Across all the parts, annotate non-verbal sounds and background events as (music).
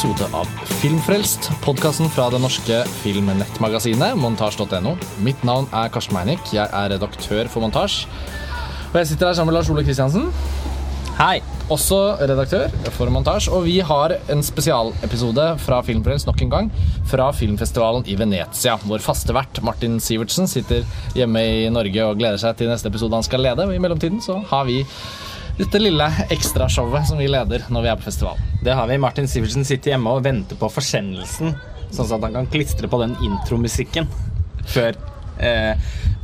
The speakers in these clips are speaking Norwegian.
episode av Filmfrelst, podkasten fra det norske filmnettmagasinet montasj.no. Mitt navn er Karsten Meinick, jeg er redaktør for Montasj. Og jeg sitter her sammen med Lars Ole Kristiansen. Hei. Også redaktør for Montasj. Og vi har en spesialepisode fra Filmfrelst nok en gang. Fra filmfestivalen i Venezia. Vår faste vert Martin Sivertsen sitter hjemme i Norge og gleder seg til neste episode han skal lede. I mellomtiden så har vi dette lille ekstrashowet som vi leder når vi er på festival. Det har vi. Martin Sivertsen sitter hjemme og venter på forsendelsen, sånn at han kan klistre på den intromusikken før eh,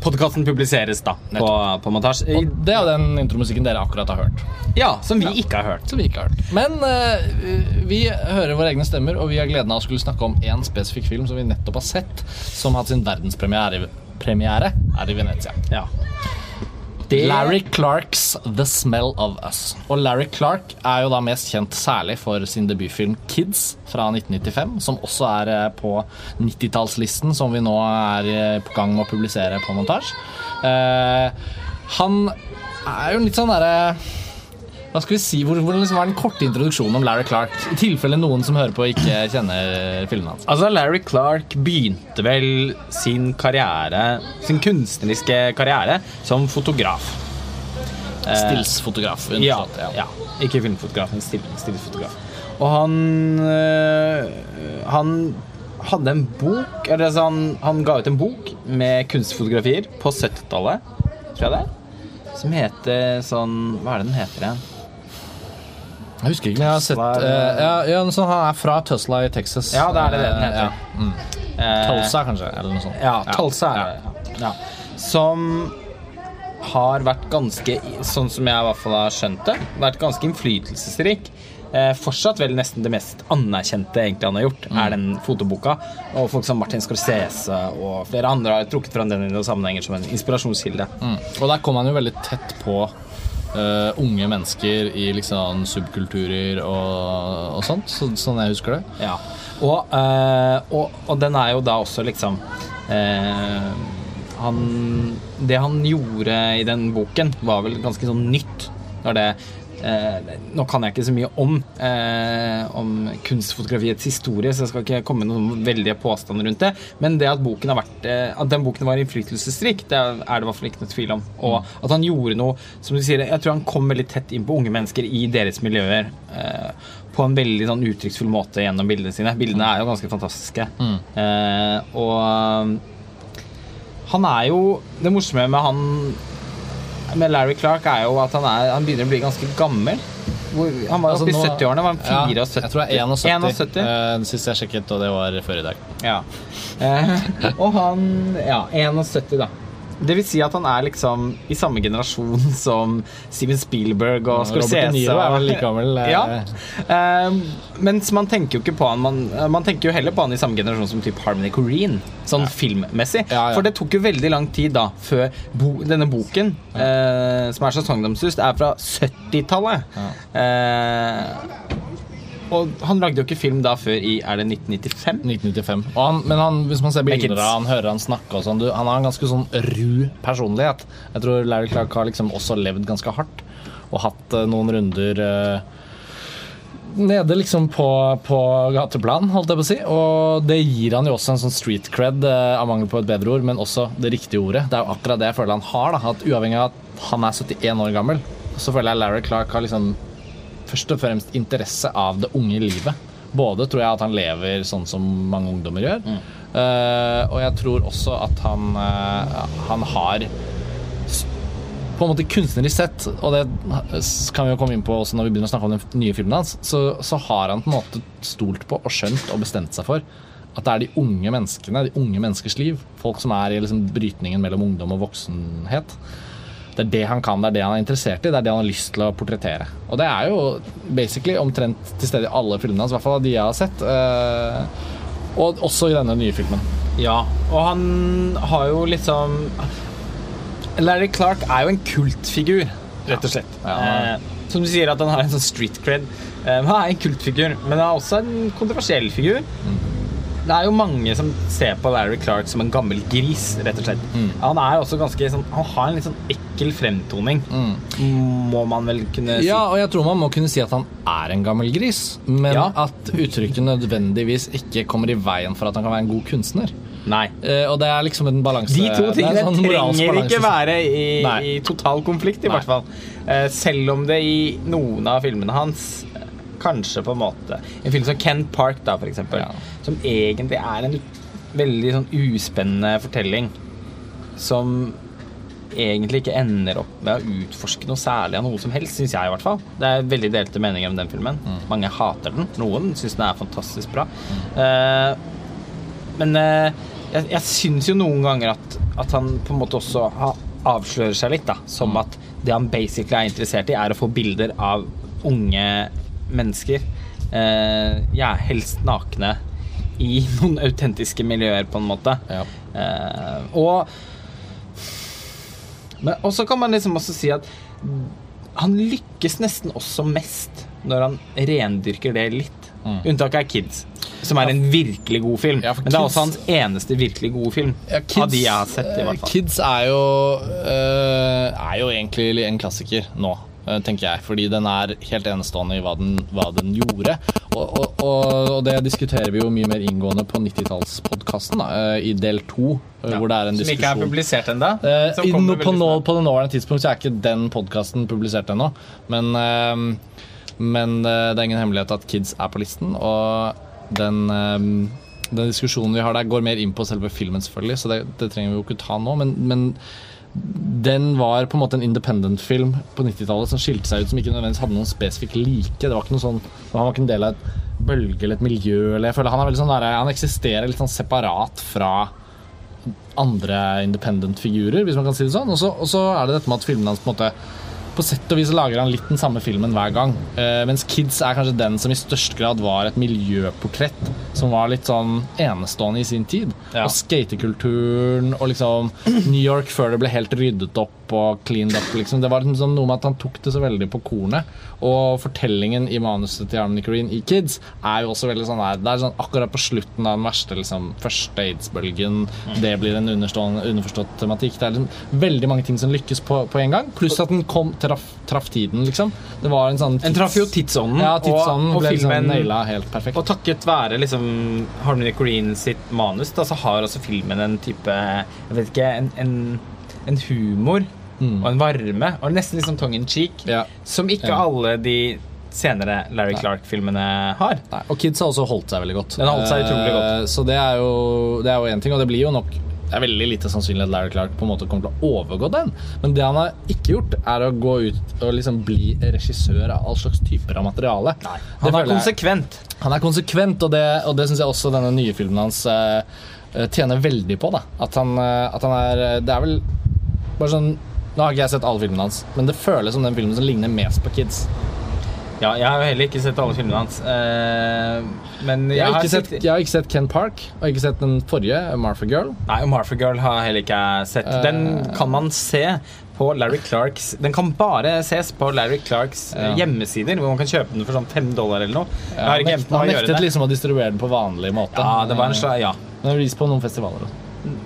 podkasten publiseres da på, på montasje. Og det er den intromusikken dere akkurat har hørt. Ja, som vi ikke har hørt. Som vi ikke har hørt. Men eh, vi hører våre egne stemmer, og vi har gleden av å skulle snakke om én spesifikk film som vi nettopp har sett, som har hatt sin verdenspremiere premiere er i Venezia. Ja. Det... Larry Clarks The Smell of Us. Og Larry Clark er jo da mest kjent særlig for sin debutfilm Kids fra 1995, som også er eh, på 90-tallslisten, som vi nå er eh, på gang med å publisere på montasje. Uh, han er jo litt sånn derre hva skal vi si, Hvordan liksom er den korte introduksjonen om Larry Clark? I tilfelle noen som hører på, ikke kjenner filmene hans. Altså, Larry Clark begynte vel sin karriere, sin kunstneriske karriere som fotograf. Stillsfotograf. Ja, ja. ja, Ikke filmfotograf, men still, stillsfotograf. Og han øh, Han hadde en bok eller altså han, han ga ut en bok med kunstfotografier på 70-tallet, tror jeg det. Som heter sånn Hva er det den heter igjen? Jeg husker ikke, men jeg har sett uh, ja, ja, sånt Han er fra Tusla i Texas. Ja, det er det den heter. Ja. Mm. Tulsa, kanskje? Eller noe sånt. Ja, Tulsa er det. Ja. Som har vært ganske, sånn som jeg i hvert fall har skjønt det, vært ganske innflytelsesrik. Eh, fortsatt vel nesten det mest anerkjente egentlig han har gjort, mm. er den fotoboka. Og folk som Martin Scorsese og flere andre har trukket fram den i noen sammenhenger som en inspirasjonskilde. Mm. Og der kom han jo veldig tett på uh, unge mennesker i liksom subkulturer og, og sånt, så, sånn jeg husker det. Ja. Og, uh, og, og, den er jo da også liksom uh, han, Det han gjorde i den boken, var vel ganske sånn nytt. Når det Eh, nå kan jeg ikke så mye om, eh, om kunstfotografiets historie, så jeg skal ikke komme med noen veldige påstander rundt det. Men det at, boken har vært, eh, at den boken var innflytelsesrik, det er det i hvert fall ikke noe tvil om. Og at han gjorde noe som du sier, Jeg tror han kom veldig tett inn på unge mennesker i deres miljøer. Eh, på en veldig sånn uttrykksfull måte gjennom bildene sine. Bildene er jo ganske fantastiske. Mm. Eh, og han er jo Det morsomme med han med Larry Clark er jo at han, er, han begynner å bli ganske gammel. Han var altså, oppe i 70-årene. Var han 74? Ja, jeg tror det er 71. 71. Uh, Sist jeg sjekket, og det var før i dag. Ja. Uh, (laughs) og han Ja, 71, da. Det vil si at han er liksom i samme generasjon (laughs) som Steven Spielberg og Scorsese. Niro er vel like gammel. (laughs) Ja. Um, mens man tenker jo ikke på han man, man, tenker jo heller på han i samme generasjon som typ Harmony Corrine, sånn ja. filmmessig. Ja. For det tok jo veldig lang tid da før bo, denne boken, uh, som er så sagnomsust, er fra 70-tallet. Uh, og han lagde jo ikke film da før i Er det 1995? 1995. Han, men han, hvis man ser bilder av han, hører han snakke og sånn Han har en ganske sånn ru personlighet. Jeg tror Larry Clark har liksom også levd ganske hardt og hatt uh, noen runder uh, nede liksom på, på, gateplan, holdt jeg på å si. Og det gir han jo også en sånn street cred, uh, av mangel på et bedre ord, men også det riktige ordet. Det er jo akkurat det jeg føler han har. da, at Uavhengig av at han er 71 år gammel, så føler jeg Larry Clark har liksom først og fremst interesse av det unge livet. Både tror jeg at han lever sånn som mange ungdommer gjør, mm. uh, og jeg tror også at han, uh, han har på en måte kunstnerisk sett, og det kan vi jo komme inn på også når vi begynner å snakke om den nye filmen hans, så, så har han på en måte stolt på og skjønt og bestemt seg for at det er de unge menneskene, de unge menneskers liv. Folk som er i liksom brytningen mellom ungdom og voksenhet det er det han kan, det er det han er interessert i, det er det han har lyst til å portrettere. Og det er jo basically omtrent til stede i alle filmene hans, i hvert fall de jeg har sett. Eh, og også i denne nye filmen. Ja, og han har jo liksom Larry Clark er jo en kultfigur, rett og slett. Ja. Eh, som du sier, at han har en sånn street cred. Eh, han er en kultfigur, men han er også en kontroversiell figur. Mm. Det er jo mange som ser på Larry Clark som en gammel gris, rett og slett. Han er også ganske sånn Han har en litt sånn ekkel fremtoning, må man vel kunne si. Ja, og jeg tror man må kunne si at han er en gammel gris, men Ja. at uttrykket nødvendigvis ikke kommer i veien for at han kan være en god kunstner. Nei. Uh, og det er liksom en balanse De to tingene sånn trenger ikke være i, i total konflikt, i Nei. hvert fall. Uh, selv om det i noen av filmene hans kanskje på en måte En film som Ken Park, da, for eksempel, Ja. som egentlig er en veldig sånn uspennende fortelling, som egentlig ikke ender opp med å utforske noe særlig av noe som helst, syns jeg i hvert fall. Det er veldig delte meninger om den filmen. Mange hater den. Noen syns den er fantastisk bra. Eh, men uh, jeg, jeg syns jo noen ganger at, at han på en måte også avslører seg litt, da. Som at det han basically er interessert i, er å få bilder av unge mennesker. Eh, ja, helst nakne. I (laughs) noen autentiske miljøer, på en måte. Ja. Eh, og men Og så kan man liksom også si at han lykkes nesten også mest når han rendyrker det litt. Unntaket er Kids, som er en virkelig god film. Mm. Ja, Men det er Kids- også hans eneste virkelig gode film. Ja, av de jeg har sett, i hvert fall. Kids er jo, eh, er jo egentlig en klassiker nå, tenker jeg. Fordi den er helt enestående i hva den, hva den gjorde. Og, og, og, det diskuterer vi jo mye mer inngående på 90-tallspodkasten, i del to. Ja, hvor det er en som ikke er publisert ennå. Eh, på, nå, på det nåværende tidspunkt så er ikke den podkasten publisert ennå. Men, eh, men eh, det er ingen hemmelighet at Kids er på listen. Og den, eh, den diskusjonen vi har der, går mer inn på selve filmen, selvfølgelig, så det, det trenger vi jo ikke ta nå. Men, men den var på en måte en independent-film på 90-tallet som skilte seg ut, som ikke nødvendigvis hadde noen spesifikk like. Det var ikke noe sånn, Han var ikke en del av et bølge eller et miljø. Eller jeg føler Han er veldig sånn der, han eksisterer litt sånn separat fra andre independent-figurer, hvis man kan si det sånn. Og så, er det dette med at filmene hans på en måte på sett og vis lager han litt den samme filmen hver gang. Uh, mens Kids er kanskje den som i størst grad var et miljøportrett som var litt sånn enestående i sin tid. Ja. Og skatekulturen og liksom New York før det ble helt ryddet opp og cleaned up. Liksom. Det var liksom sånn noe med at han tok det så veldig på kornet. Og fortellingen i manuset til Harmony Corrine i Kids er jo også veldig sånn der, Det er sånn akkurat på slutten av den verste liksom, første aids-bølgen. Det blir en underforstått tematikk. Det er liksom veldig mange ting som lykkes på, på en gang. Pluss at den kom, traff, traff tiden, liksom. Det var en sånn En traff jo tidsånden, Ja, tidsånden og, og liksom filmen helt perfekt. Og takket være liksom Harmony Green sitt manus, da, så har også filmen en type Jeg vet ikke En, en, en humor og en varme, og nesten sånn tongue in cheek, Ja. som ikke Ja. alle de senere Larry Clark-filmene har. Nei, og Kids har også holdt seg veldig godt. Den har holdt seg utrolig godt. Eh, Så det er jo det er jo én ting, og det blir jo nok det er veldig lite sannsynlig at Larry Clark på en måte kommer til å overgå den. Men det han har ikke gjort, er å gå ut og liksom bli regissør av all slags typer av materiale. Nei, Han er føler jeg- konsekvent. han er konsekvent, og det, og det syns jeg også denne nye filmen hans eh, tjener veldig på. da At han, uh, at han er Det er vel bare sånn Nå har ikke jeg sett alle filmene hans, men det føles som den filmen som ligner mest på Kids. Ja, jeg har jo heller ikke sett alle filmene hans. Uh, men Jeg har, ikke sett- jeg har ikke sett Ken Park, og ikke sett den forrige, Martha Girl. Nei, Martha Girl har heller ikke sett. Den Eh. kan man se på Larry Clarks Den kan bare ses på Larry Clarks eh, Ja. hjemmesider, hvor man kan kjøpe den for sånn fem dollar eller noe. Ja, har han nekt- han nektet liksom å distribuere den på vanlig måte. Ja, det var en slags, ja. Den vist på noen festivaler.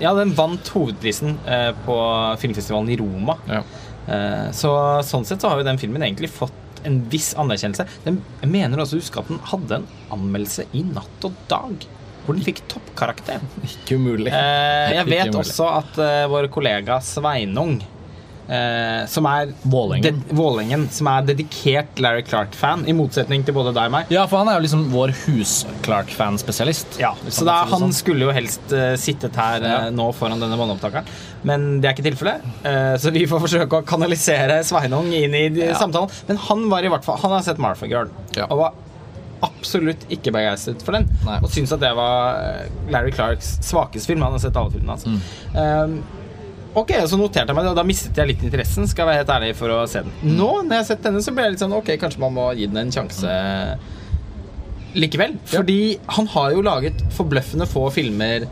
ja, den vant hovedprisen på filmfestivalen i Roma. Ja. Så sånn sett så har jo den filmen egentlig fått en viss anerkjennelse. Den, jeg mener også å huske at den hadde en anmeldelse i Natt og Dag, hvor den fikk toppkarakter. (laughs) Ikke umulig. Eh, jeg vet også at eh, vår kollega Sveinung eh, som er Vålerengen. De, Vålerengen, som er dedikert Larry Clark-fan, i motsetning til både deg og meg. Ja, for han er jo liksom vår hus-Clark-fan-spesialist. Ja, så da, Han sånn. skulle jo helst uh, sittet her uh, nå foran denne båndopptakeren, men det er ikke tilfellet. Uh, så vi får forsøke å kanalisere Sveinung inn i Ja. samtalen. Men han var i hvert fall Han har sett Martha Girl Ja. og var absolutt ikke begeistret for den. Nei. Og syntes at det var Larry Clarks svakeste film. Han har sett alle filmene hans. Mm. Eh, Ok, så noterte jeg meg det, og da mistet jeg litt interessen. Skal jeg være helt ærlig for å se den Mm. Nå, når jeg har sett denne, så ble jeg litt sånn Ok, kanskje man må gi den en sjanse likevel. Fordi han har jo laget forbløffende få filmer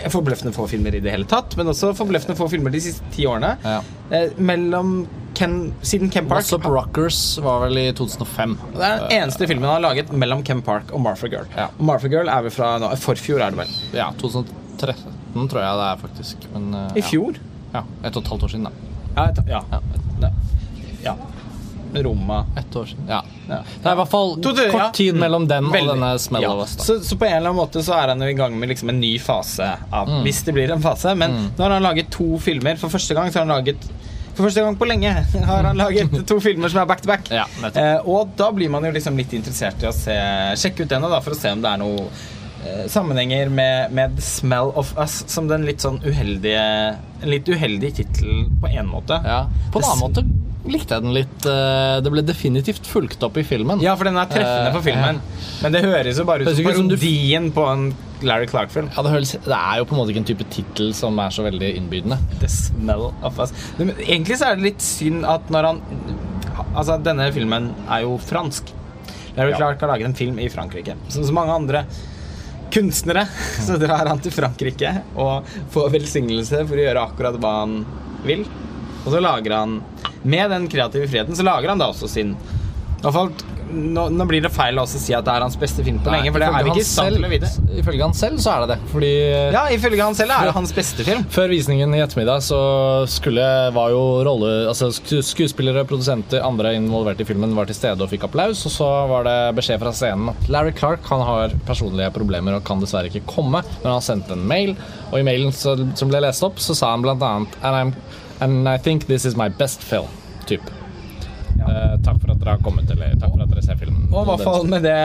Forbløffende få filmer i det hele tatt, men også forbløffende få filmer de siste ti årene. Ja. Eh, mellom Ken, siden Ken Park Også Rockers var vel i 2005. Det er den eneste filmen han har laget mellom Ken Park og Martha Girl. Ja. Og Martha Girl er vel fra nå, forfjor, er det vel? Ja, 2013 tror jeg det er, faktisk. Men, eh, I fjor? Ja. Ja. Et og et halvt år siden, da. Ja. et- ja. Ja. ja. Roma Ett år siden. Ja. ja. Det er i hvert fall To- to- kort tid mellom den Veldig. og denne Smell Ja. of Us. Så, så på en eller annen måte så er han jo i gang med liksom en ny fase av Mm. Hvis det blir en fase. Men nå har han laget to filmer. For første gang så har han laget For første gang på lenge (laughs) har han laget to filmer som er back to back. Ja, eh, og da blir man jo liksom litt interessert i å se sjekke ut den da, for å se om det er noe eh, sammenhenger med, med The Smell of Us som den litt sånn uheldige En litt uheldig tittel på én måte. Ja. På en annen måte likte jeg den litt eh, Det ble definitivt fulgt opp i filmen. Ja, for den er treffende Eh, for filmen. Men det høres jo bare ut som parodien du- på en Larry Clark-film. Ja, det, høres, det er jo på en måte ikke en type tittel som er så veldig innbydende. The smell of us. Men egentlig så er det litt synd at når han Altså, denne filmen er jo fransk. Larry Ja. Clark har laget en film i Frankrike. Som så mange andre kunstnere (laughs) så drar han til Frankrike og får velsignelse for å gjøre akkurat hva han vil. Og så lager han Med den kreative friheten så lager han da også sin i hvert fall, nå, nå blir det feil å si at det er hans beste film på lenge, for det er vi ikke i han stand til å vite. Ifølge han selv så er det det. Fordi Ja, ifølge han selv er det hans beste film. Før visningen i ettermiddag så skulle, var jo rolle, altså skuespillere, produsenter, andre involvert i filmen var til stede og fikk applaus. Og så var det beskjed fra scenen at Larry Clark han har personlige problemer og kan dessverre ikke komme. Men han har sendt en mail, og i mailen så, som ble lest opp, så sa han blant annet And, I'm, and I think this is my best film. Typ. Eh, takk for at dere har kommet, eller takk for at dere filmen. Og i hvert fall med det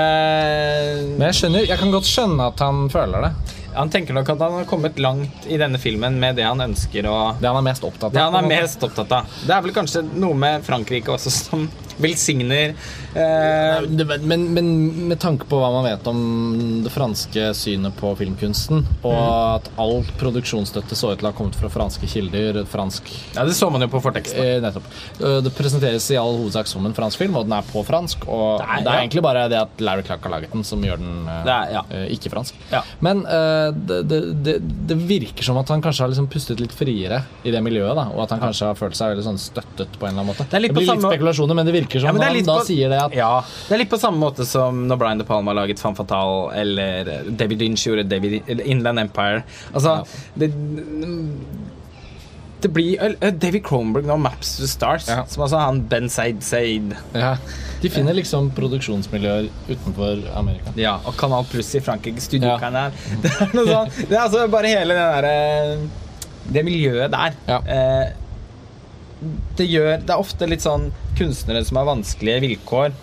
Men jeg skjønner, jeg kan godt skjønne at han føler det. Han tenker nok at han har kommet langt i denne filmen med det han ønsker Og Det han er mest opptatt av. Det han er mest opptatt av. Det er vel kanskje noe med Frankrike også som velsigner eh, Det- Men, men med tanke på hva man vet om det franske synet på filmkunsten, og at all produksjonsstøtte så ut til å ha kommet fra franske kilder fransk, Ja, det så man jo på forteksten. eh, Nettopp. Eh, Det presenteres i all hovedsak som en fransk film, og den er på fransk. Og Det det er- er, ja. egentlig bare det at Larry Clark har laget den, som gjør den eh, Det er- ja. ikke fransk. Ja. Men eh, det, det, det, det virker som at han kanskje har liksom pustet litt friere i det miljøet, da, og at han kanskje har følt seg veldig sånn støttet på en eller annen måte. Det er blir litt spekulasjoner, men det virker som Ja, men det litt han da på- sier det at Ja, Det er litt på samme måte som når Brian De Palma laget Fan Fatal, eller David Lynch gjorde David, Inland Empire. Altså, det det blir David Cronberg nå, Maps to Stars, Ja. som altså han Ben Said Said. Ja, De finner liksom produksjonsmiljøer utenfor Amerika. Ja, og Kanal Pluss i Frankrike, Studiokanal. Ja. (laughs) Det er noe sånn Det er altså bare hele den derre Det miljøet der. Ja. Eh, det gjør Det er ofte litt sånn kunstnere som har vanskelige vilkår.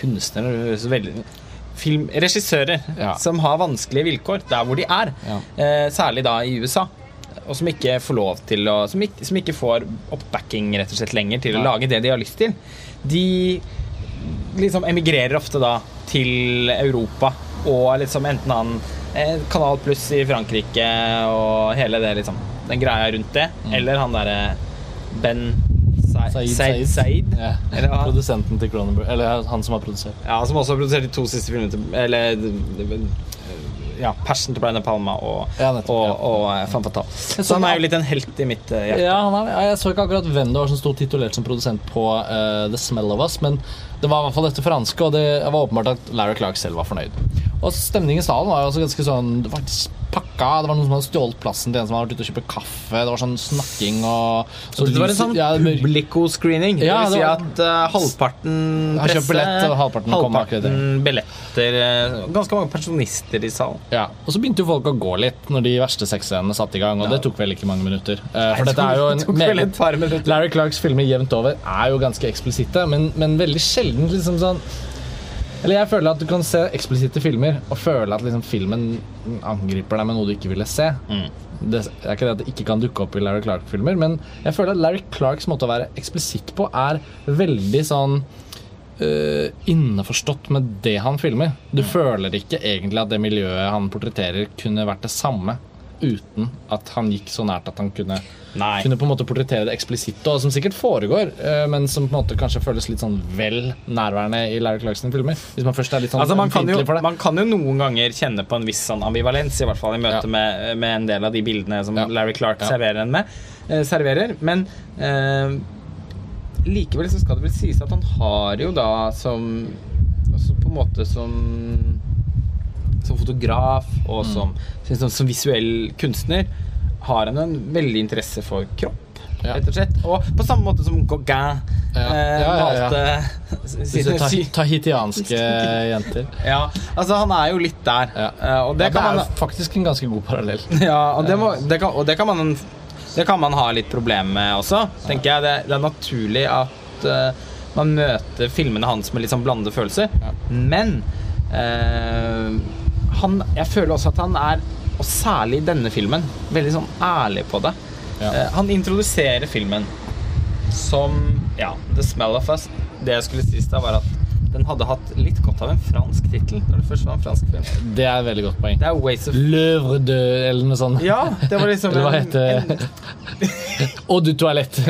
Kunstnere høres veldig Film, regissører Ja. som har vanskelige vilkår der hvor de er. Ja. Eh, særlig da i USA. Og som ikke får lov til å Som ikke, som ikke får oppbacking rett og slett lenger til å lage det de har lyst til. De liksom emigrerer ofte da til Europa og liksom enten han eh, Kanal Pluss i Frankrike og hele det liksom den greia rundt det, eller han derre Ben Saeed Said. Ja. Produsenten til Cronenberg. Eller han som har produsert. Ja, som også har produsert de to siste filmene til Eller ja, Passion til Brian De Palma og, Ja, og, ja. og eh, Fan Fatal. så han er jo litt en helt i mitt eh, hjerte. Ja, han er, Jeg så ikke akkurat hvem det var som sto titulert som produsent på uh, The Smell of Us, men det var i hvert fall dette franske, og det var åpenbart at Larry Clark selv var fornøyd. Og stemningen i salen var jo også ganske sånn Det var faktisk pakka. Det var noen som hadde stjålet plassen til en som hadde vært ute og kjøpt kaffe. Det var sånn snakking og så det var en sånn ja, publico-screening. Ja, det vil si at uh, halvparten Har kjøpt presse, billett, og halvparten kom halvparten billetter eh, Ganske mange pensjonister i salen. Ja, og så begynte jo folk å gå litt når de verste sexscenene satte i gang, og det tok vel ikke mange minutter. Uh, for dette er jo en meget. Larry Clarks filmer jevnt over er jo ganske eksplisitte, men, men veldig sjelden liksom sånn Eller jeg føler at du kan se eksplisitte filmer og føle at liksom filmen angriper deg med noe du ikke ville se. Det er ikke det at det ikke kan dukke opp i Larry Clark-filmer, men jeg føler at Larry Clarks måte å være eksplisitt på er veldig sånn Uh, innforstått med det han filmer. Du føler ikke egentlig at det miljøet han portretterer, kunne vært det samme uten at han gikk så nært at han kunne, kunne på en måte portrettere det eksplisitt, og som sikkert foregår, øh, men som på en måte kanskje føles litt sånn vel nærværende i Larry Clarkson-filmer. Hvis man først er litt sånn Altså, man, kan jo, for det. man kan jo noen ganger kjenne på en viss sånn ambivalens, i hvert fall i møte Ja. med, med en del av de bildene som Ja. Larry Clark Ja. serverer en med. eh, serverer. Men eh, likevel så skal det vel sies at han har jo da som Altså på en måte som Som fotograf og som, som, som visuell kunstner har han en veldig interesse for kropp, Ja. og på samme måte som Gauguin Ja. eh, Ja, malte sine ta tahitianske jenter. Ja, altså han er jo litt der. Eh, og det kan er man jo faktisk en ganske god parallell. Ja, og det, må, det, kan, og det kan man Det kan man ha litt problem med også, tenker jeg. Det, det er naturlig at uh, man møter filmene hans med litt sånn blandede følelser. Men eh, han Jeg føler også at han er, og særlig i denne filmen, veldig sånn ærlig på det. Ja. Eh, han introduserer filmen som ja, The Smell of Us. Det jeg skulle si da, var at den hadde hatt litt godt av en fransk tittel når det først var en fransk film. Det er et veldig godt poeng. Det er Ways of Løvre de eller noe sånt. Ja, det var liksom (laughs) hva heter en- Og du toalett. (laughs) (laughs)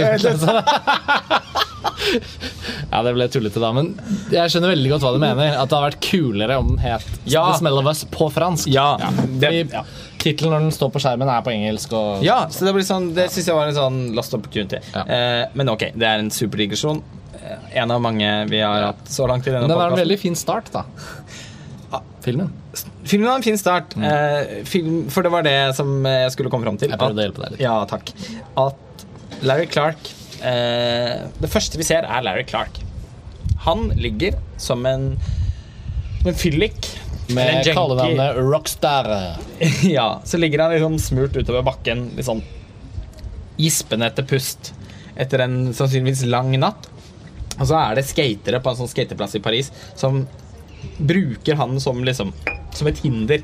ja, det ble tullete, da. Men jeg skjønner veldig godt hva du mener. At det hadde vært kulere om den het Ja. The Smell of Us på fransk. Ja, det- Fordi ja. Tittelen når den står på skjermen, er på engelsk. Og Ja, så det sånn Det synes jeg var en sånn lost opportunity. Ja. Eh, men ok, det er en superdigresjon. Eh, en av mange vi har hatt så langt i denne Men Det var en veldig fin start, da. Filmen. Filmen var en fin start. Eh, film, for det var det som jeg skulle komme fram til. Jeg prøvde å hjelpe deg litt. Ja, takk. At Larry Clark Det første vi ser, er Larry Clark. Han ligger som en, en fyllik. Med kallenavnet Rockstar. (laughs) ja, så ligger han liksom smurt utover bakken, litt sånn gispende etter pust etter en sannsynligvis lang natt. Og så er det skatere på en sånn skateplass i Paris som bruker han som liksom Som et hinder.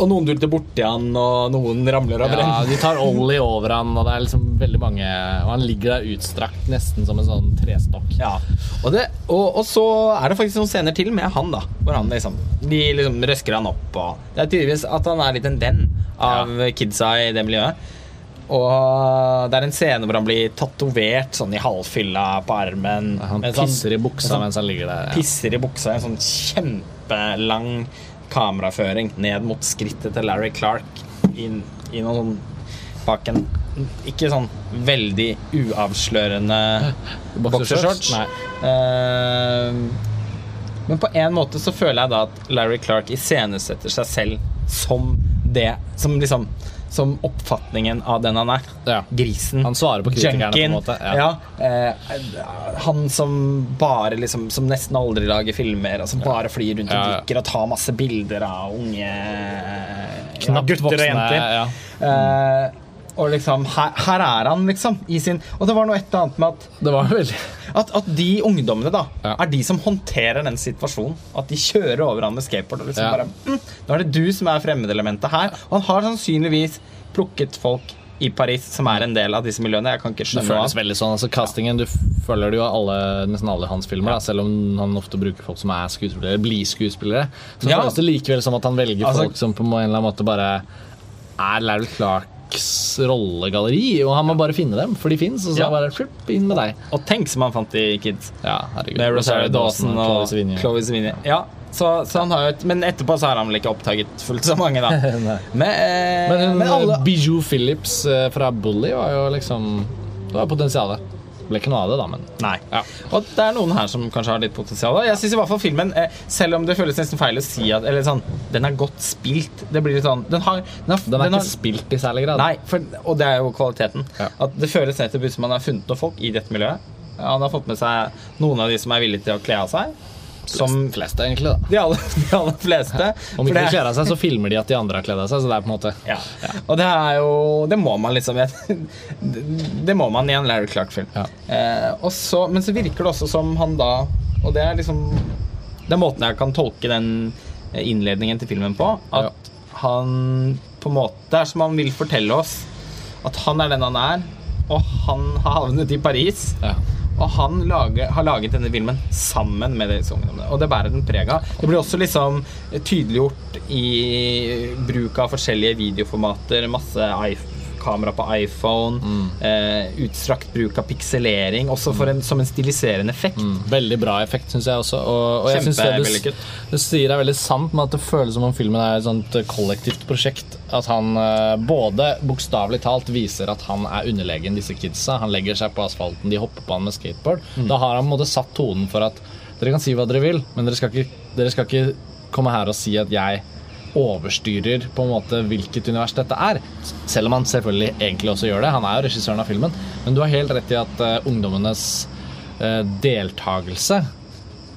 Og noen dulter borti han, og noen ramler av brenn. Ja, de tar Ollie over han, og det er liksom veldig mange Og han ligger der utstrakt, nesten som en sånn trestokk. Ja. Og, det, og, og så er det faktisk noen scener til med han, da. Hvor han liksom De liksom røsker han opp, og Det er tydeligvis at han er litt en venn av kidsa i det miljøet. Og det er en scene hvor han blir tatovert sånn i halvfylla på armen. Han pisser han, i buksa sånn mens han ligger der. Ja. Pisser i buksa i en sånn kjempelang kameraføring ned mot skrittet til Larry Clark inn i noen sånn bak en Ikke sånn veldig uavslørende boksershorts. Nei. Eh, men på en måte så føler jeg da at Larry Clark iscenesetter seg selv som det Som liksom Som oppfatningen av den han er. Ja. Grisen. Han svarer på kritikerne, på en måte. Ja. eh, han som bare liksom Som nesten aldri lager filmer, og som bare flyr rundt og Ja, ja. drikker og tar masse bilder av unge ja, Knapt gutter og jenter. ja. Eh, og liksom her, her er han, liksom. I sin Og det var noe et eller annet med at Det var veldig at, at de ungdommene da Ja. er de som håndterer den situasjonen. At de kjører over han med skateboard. Og liksom Ja. bare, mm, Nå er det du som er fremmedelementet her. Og han har sannsynligvis plukket folk i Paris som er en del av disse miljøene. Jeg kan ikke skjønne Det føles veldig sånn. altså Castingen, du følger det jo alle, nesten alle hans filmer, da, selv om han ofte bruker folk som er skuespillere, blir skuespillere. Så Ja. føles det likevel som at han velger Altså- folk som på en eller annen måte bare er Larry Clarks rollegalleri, og han må bare finne dem, for de fins, og så Ja. bare flipp, inn med deg. Og tenk som han fant de Kids. Ja, herregud. Med Rosario Dawson og Chloe Sevigny. Ja, så, så han har jo et, men etterpå så har han vel ikke oppdaget fullt så mange, da. (laughs) Men, eh, Men men alle Bijou Phillips eh, fra Bully var jo liksom Det var potensialet. Ble ikke noe av det, da, men Nei. Ja. Og det er noen her som kanskje har litt potensial. Jeg synes i hvert fall filmen, eh, selv om det føles nesten feil å si at Eller sånn, den er godt spilt. Det blir litt sånn Den har, den har, den er har ikke spilt i særlig grad. Nei, for, og det er jo kvaliteten. Ja. At Det føles nettopp ut som man har funnet noen folk i dette miljøet. Han har fått med seg noen av de som er villige til å kle av seg. Som Flest, fleste, egentlig. da de aller, de aller fleste. Om de ikke de kler av seg, så filmer de at de andre har kledd av seg. Så det er på en måte Ja. Og det er jo Det må man liksom Det, (laughs) det må man i en Larry Clark-film. Ja. Eh, så- men så virker det også som han da Og det er liksom Det er måten jeg kan tolke den innledningen til filmen på. At han på en måte Det er som han vil fortelle oss at han er den han er, og han har havnet i Paris. Ja. Og han lager, har laget denne filmen sammen med disse ungdommene. Og det bærer den preg av. Det blir også liksom tydeliggjort i bruk av forskjellige videoformater. Masse kamera på iPhone, eh, utstrakt bruk av pikselering, også for en, som en stiliserende effekt. Mm, veldig bra effekt, syns jeg også. Og, og jeg synes det du, du sier er veldig sant med at det føles som om filmen er et sånt eh, kollektivt prosjekt. At han eh, både bokstavelig talt viser at han er underlegen disse kidsa. Han legger seg på asfalten, de hopper på han med skateboard. Da har han på en måte satt tonen for at dere kan si hva dere vil, men dere skal ikke, dere skal ikke komme her og si at jeg overstyrer på en måte hvilket univers dette er. Selv om han selvfølgelig egentlig også gjør det. Han er jo regissøren av filmen. Men du har helt rett i at uh, ungdommenes uh, deltakelse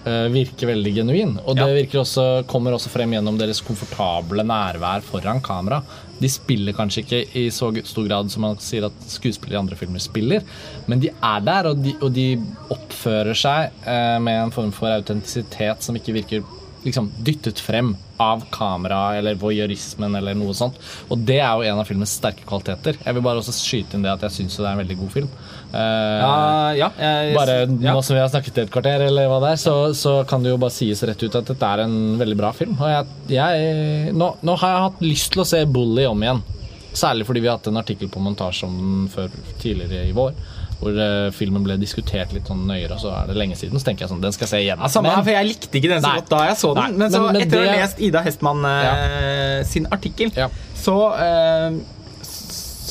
uh, virker veldig genuin. Og det Ja. virker også, kommer også frem gjennom deres komfortable nærvær foran kamera. De spiller kanskje ikke i så stor grad som man sier at skuespillere i andre filmer spiller, men de er der, og de, og de oppfører seg eh, med en form for autentisitet som ikke virker liksom dyttet frem av kamera eller voyeurismen eller noe sånt. Og det er jo en av filmens sterke kvaliteter. Jeg vil bare også skyte inn det at jeg syns det er en veldig god film. Uh, Ja, ja, jeg, bare ja. nå som vi har snakket i et kvarter, eller hva det er, så, så kan det jo bare sies rett ut at dette er en veldig bra film. Og jeg, jeg, nå, nå har jeg hatt lyst til å se Bully om igjen. Særlig fordi vi har hatt en artikkel på montasje om den før tidligere i vår. Hvor eh, filmen ble diskutert litt sånn nøyere, og så er det lenge siden. Så tenker jeg sånn, den skal jeg se igjen. Ja, samme Men- for Jeg likte ikke den så Nei. godt da jeg så den. Nei, men så men- etter etter å ha lest Ida Hestmann ja. sin artikkel, Ja. så eh,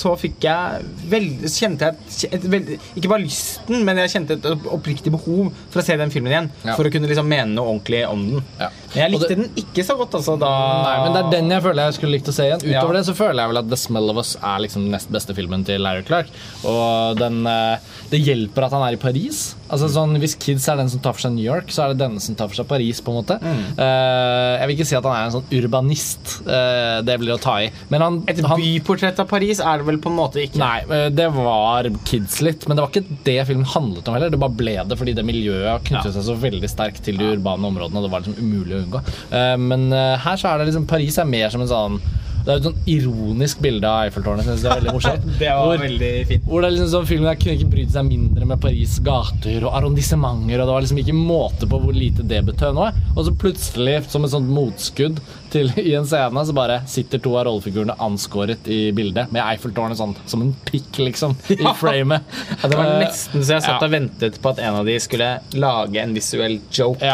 så fikk jeg veld, kjente jeg et, veld, Ikke bare lysten, men jeg kjente et oppriktig behov for å se den filmen igjen. Ja. For å kunne liksom mene noe ordentlig om den. Ja. Jeg likte det- den ikke så godt, altså, da Nei, men det er den jeg føler jeg skulle likt å se igjen. Utover Ja. det så føler jeg vel at The Smell of Us er liksom den nest beste filmen til Larry Clark. Og den, eh, det hjelper at han er i Paris. Altså sånn, Hvis Kids er den som tar for seg New York, så er det denne som tar for seg Paris. på en måte Mm. uh, Jeg vil ikke si at han er en sånn urbanist. Uh, det blir å ta i. Men han, Et han byportrett av Paris er det vel på en måte ikke. Nei, uh, det var Kids litt, men det var ikke det filmen handlet om heller. Det bare ble det fordi det miljøet knyttet Ja. seg så veldig sterkt til de urbane områdene. Og det var liksom umulig å unngå. Eh, Men eh, her så er det liksom Paris er mer som en sånn Det er et sånn ironisk bilde av Eiffeltårnet. Synes det er veldig morsomt. (laughs) Det var Hvor- veldig fint. hvor det er liksom sånn Filmen der kunne ikke brydd seg mindre med Paris gater og arrondissementer. Og det var liksom ikke måte på hvor lite det betød noe. Og så plutselig, som et sånt motskudd til, (laughs) i en scene, så bare sitter to av rollefigurene anskåret i bildet med Eiffeltårnet sånn som en pikk, liksom, i framet. (laughs) Ja, det var Eh, nesten så jeg satt ja. og ventet på at en av de skulle lage en visuell joke.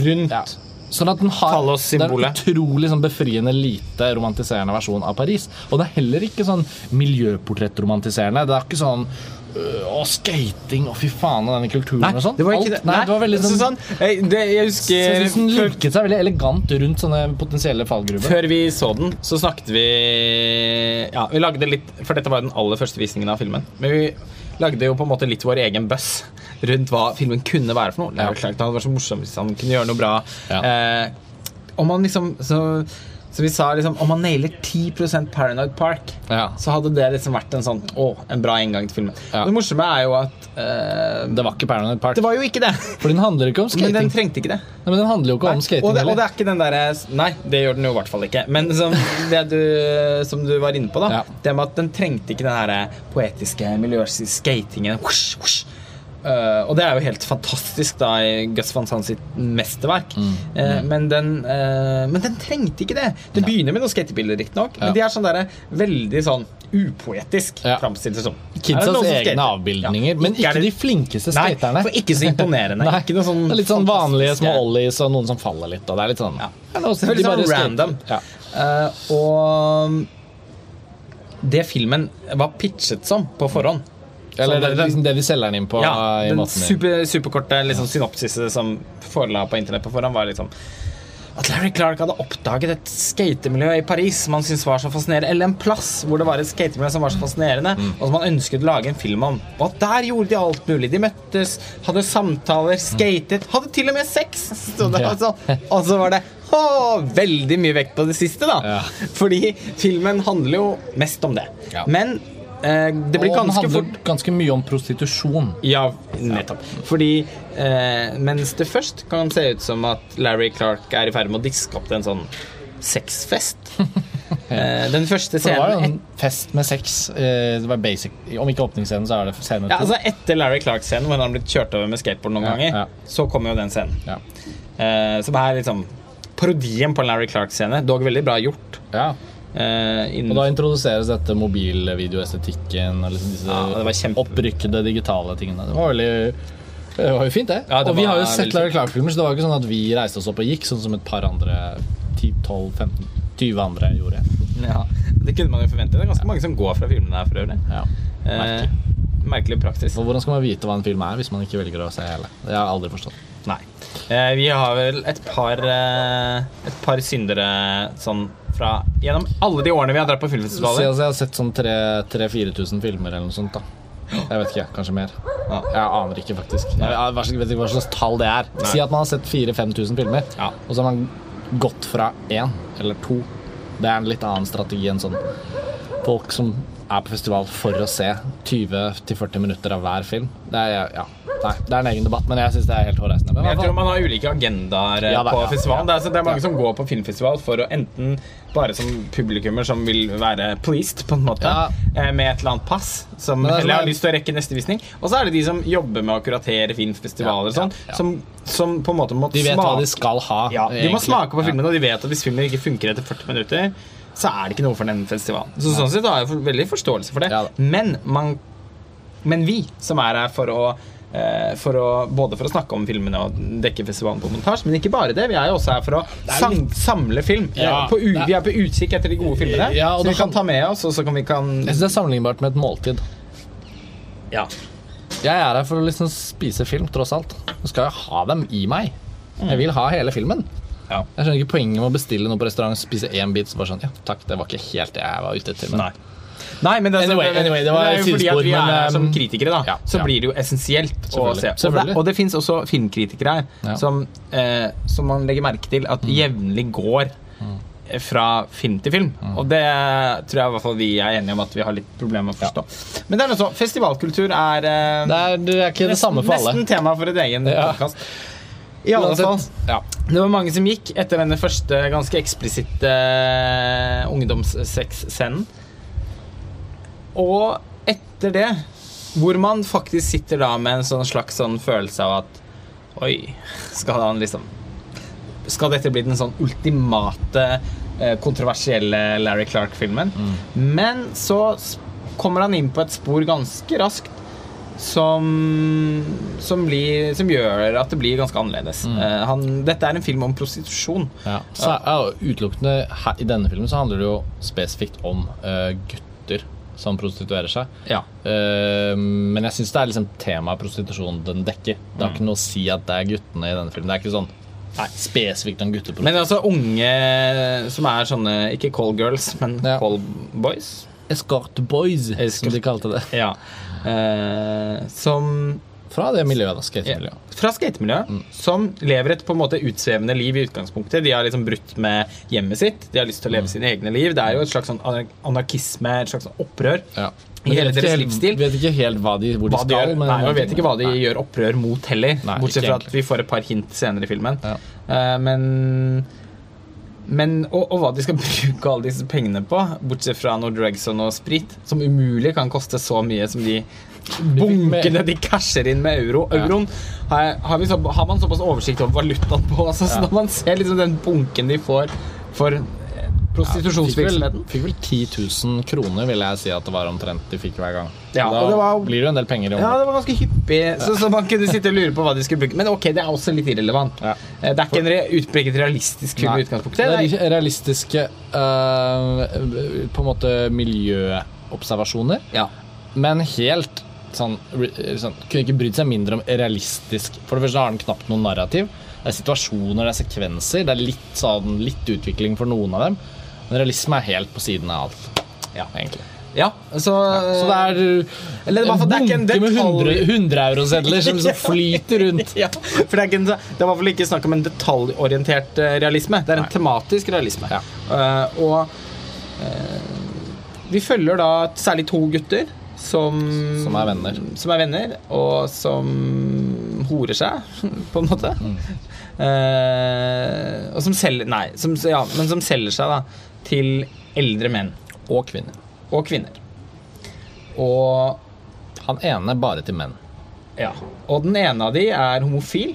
Rundt. Sånn at den har det er en utrolig sånn befriende lite romantiserende versjon av Paris. Og det er heller ikke sånn miljøportrettromantiserende. Det er ikke sånn og Å, skating, og fy faen, og denne kulturen og sånn. det var ikke Alt- det. Nei, det var veldig sånn, sånn jeg, det, jeg husker synes den lukket seg veldig elegant rundt sånne potensielle fallgruver. før vi så den, så snakket vi Ja, vi lagde litt For dette var jo den aller første visningen av filmen. Men vi lagde jo på en måte litt vår egen buzz rundt hva filmen kunne være for noe. Det er jo klart det hadde vært så morsomt hvis han kunne gjøre noe bra. Eh, om man liksom så, så vi sa liksom Om man nailer 10% Paranoid Park, Ja. så hadde det liksom vært en sånn Å, en bra inngang til filmen. Ja. Det morsomme er jo at eh, Det var ikke Paranoid Park. Det var jo ikke det. For den handler ikke om skating. Men den trengte ikke det. Nei, men den handler jo ikke om skating og, det, og det er ikke den der, Nei, det gjør den jo i hvert fall ikke. Men som det du, som du var inne på, da. Ja. Det med at den trengte ikke den her poetiske miljøske skatingen. Hush, whoosh. Uh, og det er jo helt fantastisk da i Gus van Sant sitt mesterverk. Mm, Uh, men, den, uh, men den trengte ikke det. Det begynner med noen skatebilder, riktignok, Ja. men de er sånn der, veldig sånn upoetisk Ja. framstilt Kidsas egne avbildninger, Ja. men ikke, ikke de flinkeste Nei, skaterne. for ikke så imponerende. Nei, ikke sånn det er litt sånn vanlige små ollies og noen som faller litt. Og det er litt sånn Ja. Ja, nå- bare sånn random. Ja. Eh, og det filmen var pitchet som på forhånd Eller det, det, den- liksom det de selger den inn på. ja, i Den super, superkorte liksom, synopsiset som forela på internett på forhånd, var liksom at Larry Clark hadde oppdaget et skatemiljø i Paris som han syntes var så fascinerende, eller en plass hvor det var et skatemiljø som var så fascinerende, Mm. og som han ønsket å lage en film om. Og der gjorde de alt mulig. De møttes, hadde samtaler, skatet, hadde til og med sex! (laughs) Så det, Ja. altså, og så var det å, veldig mye vekt på det siste, da. Ja. Fordi filmen handler jo mest om det. Ja. Men det blir og den handler fort ganske mye om prostitusjon. ja, nettopp. Fordi eh, mens det først kan se ut som at Larry Clark er i ferd med å diske opp til en sånn sexfest (laughs) ja. Den første For det var jo en fest med sex. eh, Det var basic. Om ikke åpningsscenen, så er det scene ja, altså Etter Larry Clark-scenen, hvor han har blitt kjørt over med skateboard noen Ja, ganger, ja. så kommer jo den scenen. Ja. Eh, som er liksom parodien på en Larry Clark-scene. Dog veldig bra gjort. Ja. Eh, Og da introduseres dette mobilvideoestetikken og liksom disse Ja, kjempe- opprykkede digitale tingene. Det var veldig det var jo fint, det. Ja, det og vi har jo sett Larry Clark-filmer, så det var ikke sånn at vi reiste oss opp og gikk, sånn som et par andre 10-12-15 20 andre gjorde. ja, Det kunne man jo forvente. Det er ganske mange som går fra filmene her for øvrig. Ja. Eh, merkelig praksis. Hvordan skal man vite hva en film er hvis man ikke velger å se hele? Det har jeg aldri forstått. Eh, vi har vel et par eh, Et par syndere sånn fra Gjennom alle de årene vi har dratt på filmfestivaler. jeg har sett sånn 3000-4000 filmer eller noe sånt. da Jeg vet ikke, kanskje mer. Jeg aner ikke, faktisk. Jeg vet ikke hva slags tall det er. Si at man har sett 4000-5000 filmer, Ja. og så har man gått fra én eller to. Det er en litt annen strategi enn sånn folk som er på festival for å se 20-40 minutter av hver film. Det er, ja. Nei, det er en egen debatt, men jeg syns det er helt hårreisende. Men Jeg tror man har ulike agendaer eh, Ja, på ja, festivalen. Det, er, det er mange som går på filmfestival for å enten bare som publikummer som vil være pleased, på en måte, eh, med et eller annet pass, som er heller har sånn- lyst til å rekke neste visning. Og så er det de som jobber med å kuratere filmfestivaler og sånn. Som, som på en måte må De vet hva de skal ha. ja, De må egentlig. smake på filmene, og de vet at hvis filmen ikke funker etter 40 minutter, så er det ikke noe for den festivalen. Så sånn sett har jeg for, veldig forståelse for det. Ja men, man, men vi som er her for å eh, for å, både for å snakke om filmene og dekke festivalen på montasje, men ikke bare det. Vi er jo også her for å sam, samle film. Ja, på vi er på utkikk etter de gode filmene, Ja, så vi kan ta med oss, og så kan vi kan Jeg syns det er sammenlignbart med et måltid. Ja. Jeg er her for å liksom spise film, tross alt. Så skal jeg ha dem i meg. Jeg vil ha hele filmen. Ja. Jeg skjønner ikke poenget med å bestille noe på restaurant, spise én bit, så bare sånn Ja, takk, det var ikke helt det jeg var ute etter. Men Nei. Nei, men det, er Anyway, anyway, det var det er jo fordi at vi er her som um, kritikere, da, ja, så ja. blir det jo essensielt å se. Og det, og det fins også filmkritikere her Ja. som, eh, som man legger merke til at jevnlig går mm. fra film til film. Og det tror jeg i hvert fall vi er enige om at vi har litt problemer med å forstå. Men det er noe så, festivalkultur er, eh, det er, det er ikke det samme for alle. nesten tema for et egen Ja. podcast I alle fall. Ja. Det var mange som gikk etter denne første ganske eksplisitte uh, ungdomssexscenen. Og etter det, hvor man faktisk sitter da med en sånn slags sånn følelse av at Oi, skal han liksom Skal dette bli den sånn ultimate uh, kontroversielle Larry Clark-filmen? Men så kommer han inn på et spor ganske raskt som, som, blir, som gjør at det blir ganske annerledes. Eh, han, dette er en film om prostitusjon. Ja. Så ja, utelukkende her, I denne filmen så handler det jo spesifikt om uh, gutter som prostituerer seg. Ja. Uh, men jeg syns det er liksom temaet prostitusjon den dekker. Det har ikke noe å si at det er guttene i denne filmen. Det er ikke sånn nei, spesifikt om gutteprostitusjon. Men altså unge som er sånne Ikke call girls, men Ja. call boys. Escort boys, Escort- som de kalte det. Ja. Eh, som Fra det miljøet, da. Skatemiljøet. Fra skatemiljøet. Som lever et på en måte utsvevende liv i utgangspunktet. De har liksom brutt med hjemmet sitt. De har lyst til å leve sine egne liv. Det er jo et slags sånn anarkisme, et slags opprør. Ja. I hele deres livsstil. Vet ikke helt hva de, hvor de Hva de skal. gjør, men nei, og vet ikke hva de Nei. gjør opprør mot heller. Nei, bortsett fra at vi får et par hint senere i filmen. Ja. Uh, men men, og, og hva de skal (laughs) bruke alle disse pengene på, bortsett fra noe drugs og noe sprit, som umulig kan koste så mye som de bunkene de casher inn med euro. Euroen har, har, vi så, har man såpass oversikt over valutaen på. Altså, så Når man ser liksom den bunken de får for prostitusjonsvirksomheten Fikk vel 10 000 kroner, vil jeg si at det var omtrent de fikk hver gang. Ja, da og det var- blir det jo en del penger i Ja, det var ganske hyppig, så, så man kunne sitte og lure på hva de skulle bruke. Men ok, det er også litt irrelevant. Ja. Eh, Det er ikke en re utpreget realistisk film i utgangspunktet. Det er de realistiske uh, på en måte miljøobservasjoner, ja. men helt sånn, sånn Kunne ikke brydd seg mindre om realistisk For det første har den knapt noen narrativ. Det er situasjoner, det er sekvenser, det er litt, sånn, litt utvikling for noen av dem. Men realisme er helt på siden av alt, Ja. egentlig. ja, så, Så det er Eller i hvert fall, det er ikke en detalj- 100-eurosedler som liksom (laughs) flyter rundt. ja, for det er, en, det er i hvert fall ikke snakk om en detaljorientert eh, realisme. Det er en Nei. tematisk realisme. Ja. Uh, og uh, vi følger da særlig to gutter som Som er venner. Som er venner, og som horer seg, (laughs) på en måte. Mm. Uh, og som selger Nei, som, ja, men som selger seg da til eldre menn Og kvinner. og kvinner. Og Han ene bare til menn. Ja. Og den ene av de er homofil.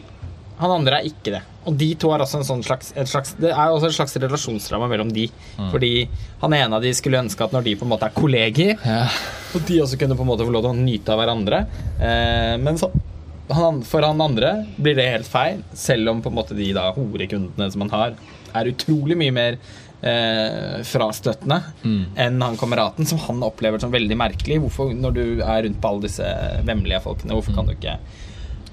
Han andre er ikke det. og de to har også en sånn slags, slags Det er også et slags relasjonsdrama mellom de. Fordi han ene av de skulle ønske at når de på en måte er kolleger, Ja. og de også kunne på en måte få lov til å nyte av hverandre. Eh, men så, han, for han andre blir det helt feil, selv om på en måte de da horekundene som han har, er utrolig mye mer eh, frastøttende enn han kameraten, som han opplever som veldig merkelig. Hvorfor, når du er rundt på alle disse vemmelige folkene, hvorfor kan du ikke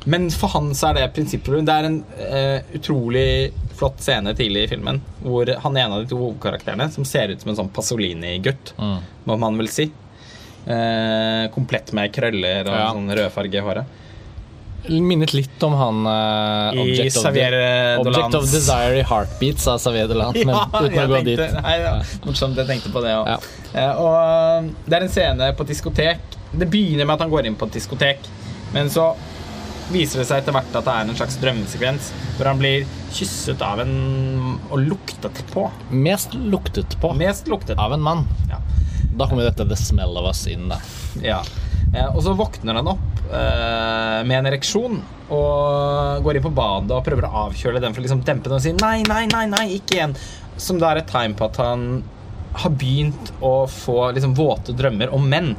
Men for han så er det prinsippet Det er en eh, utrolig flott scene tidlig i filmen hvor han er en av de to hovedkarakterene, som ser ut som en sånn Pasolini-gutt, Mm. må man vel si. Eh, komplett med krøller og Ja. sånn rødfarge i håret. Minnet litt om han uh, Object, of, de Object of Desire i Heartbeats av Xavier Dolan, (laughs) men uten å gå tenkte, dit. nei, ja, morsomt, jeg tenkte på det òg. Ja. og um, det er en scene på et diskotek. Det begynner med at han går inn på et diskotek, men så viser det seg etter hvert at det er en slags drømmesekvens hvor han blir kysset av en og luktet på. Mest luktet på Mest luktet. av en mann. Ja. Da kommer dette The Smell of Us inn, da. Ja. Og så våkner han opp med en ereksjon og går inn på badet og prøver å avkjøle den for å liksom dempe den og si nei, nei, nei, nei, ikke igjen. Som da er et tegn på at han har begynt å få liksom våte drømmer om menn.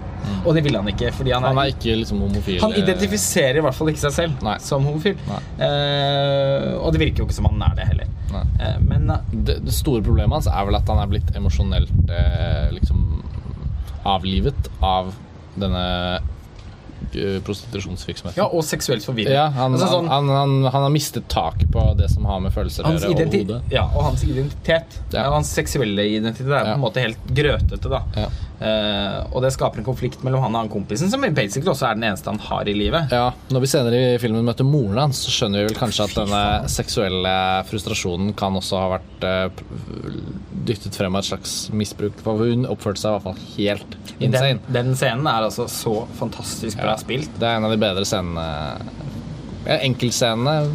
Og det vil han ikke, fordi han er, Han er ikke liksom homofil. han identifiserer i hvert fall ikke seg selv Nei. som homofil. Eh, og det virker jo ikke som han er det heller. Eh, men eh, det, det store problemet hans er vel at han er blitt emosjonelt eh, liksom avlivet av denne eh, prostitusjonsvirksomheten. ja, og seksuelt forvirret. Ja, han, Altså sånn- han, han, han har mistet taket på det som har med følelser å gjøre, og ja, og hans identitet. Ja. Ja. Hans seksuelle identitet er på en måte helt grøtete. da Eh, Og det skaper en konflikt mellom han og han kompisen, som basically også er den eneste han har i livet. Ja, Når vi senere i filmen møter moren hans, så skjønner vi vel kanskje at denne seksuelle frustrasjonen kan også ha vært uh, dyttet frem av et slags misbruk. For hun oppførte seg i hvert fall helt insane. Den, den scenen er altså så fantastisk bra Ja. spilt. Det er en av de bedre scenene Enkeltscenene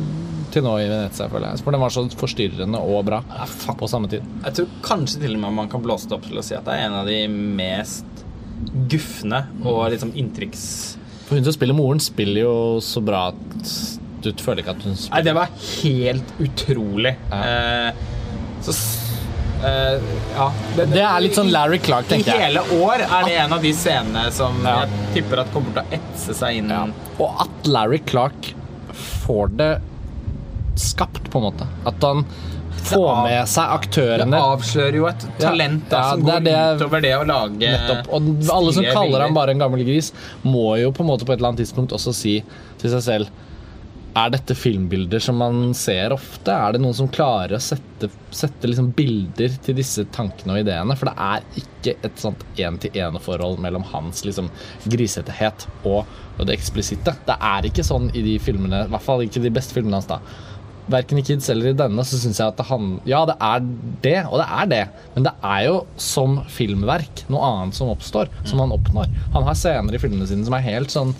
til nå i Venezia, føler jeg. For den var så forstyrrende og bra Ja, på samme tid. Jeg tror kanskje til og med man kan blåse det opp til å si at det er en av de mest gufne og liksom inntrykks... For hun som spiller moren, spiller jo så bra at du føler ikke at hun Nei, det var helt utrolig. Ja. Eh, så eh, Ja. Det er litt sånn Larry Clark, tenker jeg. hele år er det en av de scenene som Ja. jeg tipper at kommer til å etse seg inn. Ja. Og at Larry Clark får det skapt, på en måte. At han får av- med seg aktørene. Det avslører jo et talent da, Ja, som går det- utover det å lage Nettopp. Og alle som kaller bilder. ham bare en gammel gris, må jo på en måte på et eller annet tidspunkt også si til seg selv Er dette filmbilder som man ser ofte? Er det noen som klarer å sette, sette liksom bilder til disse tankene og ideene? For det er ikke et sånt én-til-én-forhold mellom hans liksom grisethet og, og det eksplisitte. Det er ikke sånn i de filmene, i hvert fall ikke de beste filmene hans. da Verken i Kids eller i denne så syns jeg at det han Ja, det er det, og det er det. Men det er jo som filmverk noe annet som oppstår, som han oppnår. Han har scener i filmene sine som er helt sånn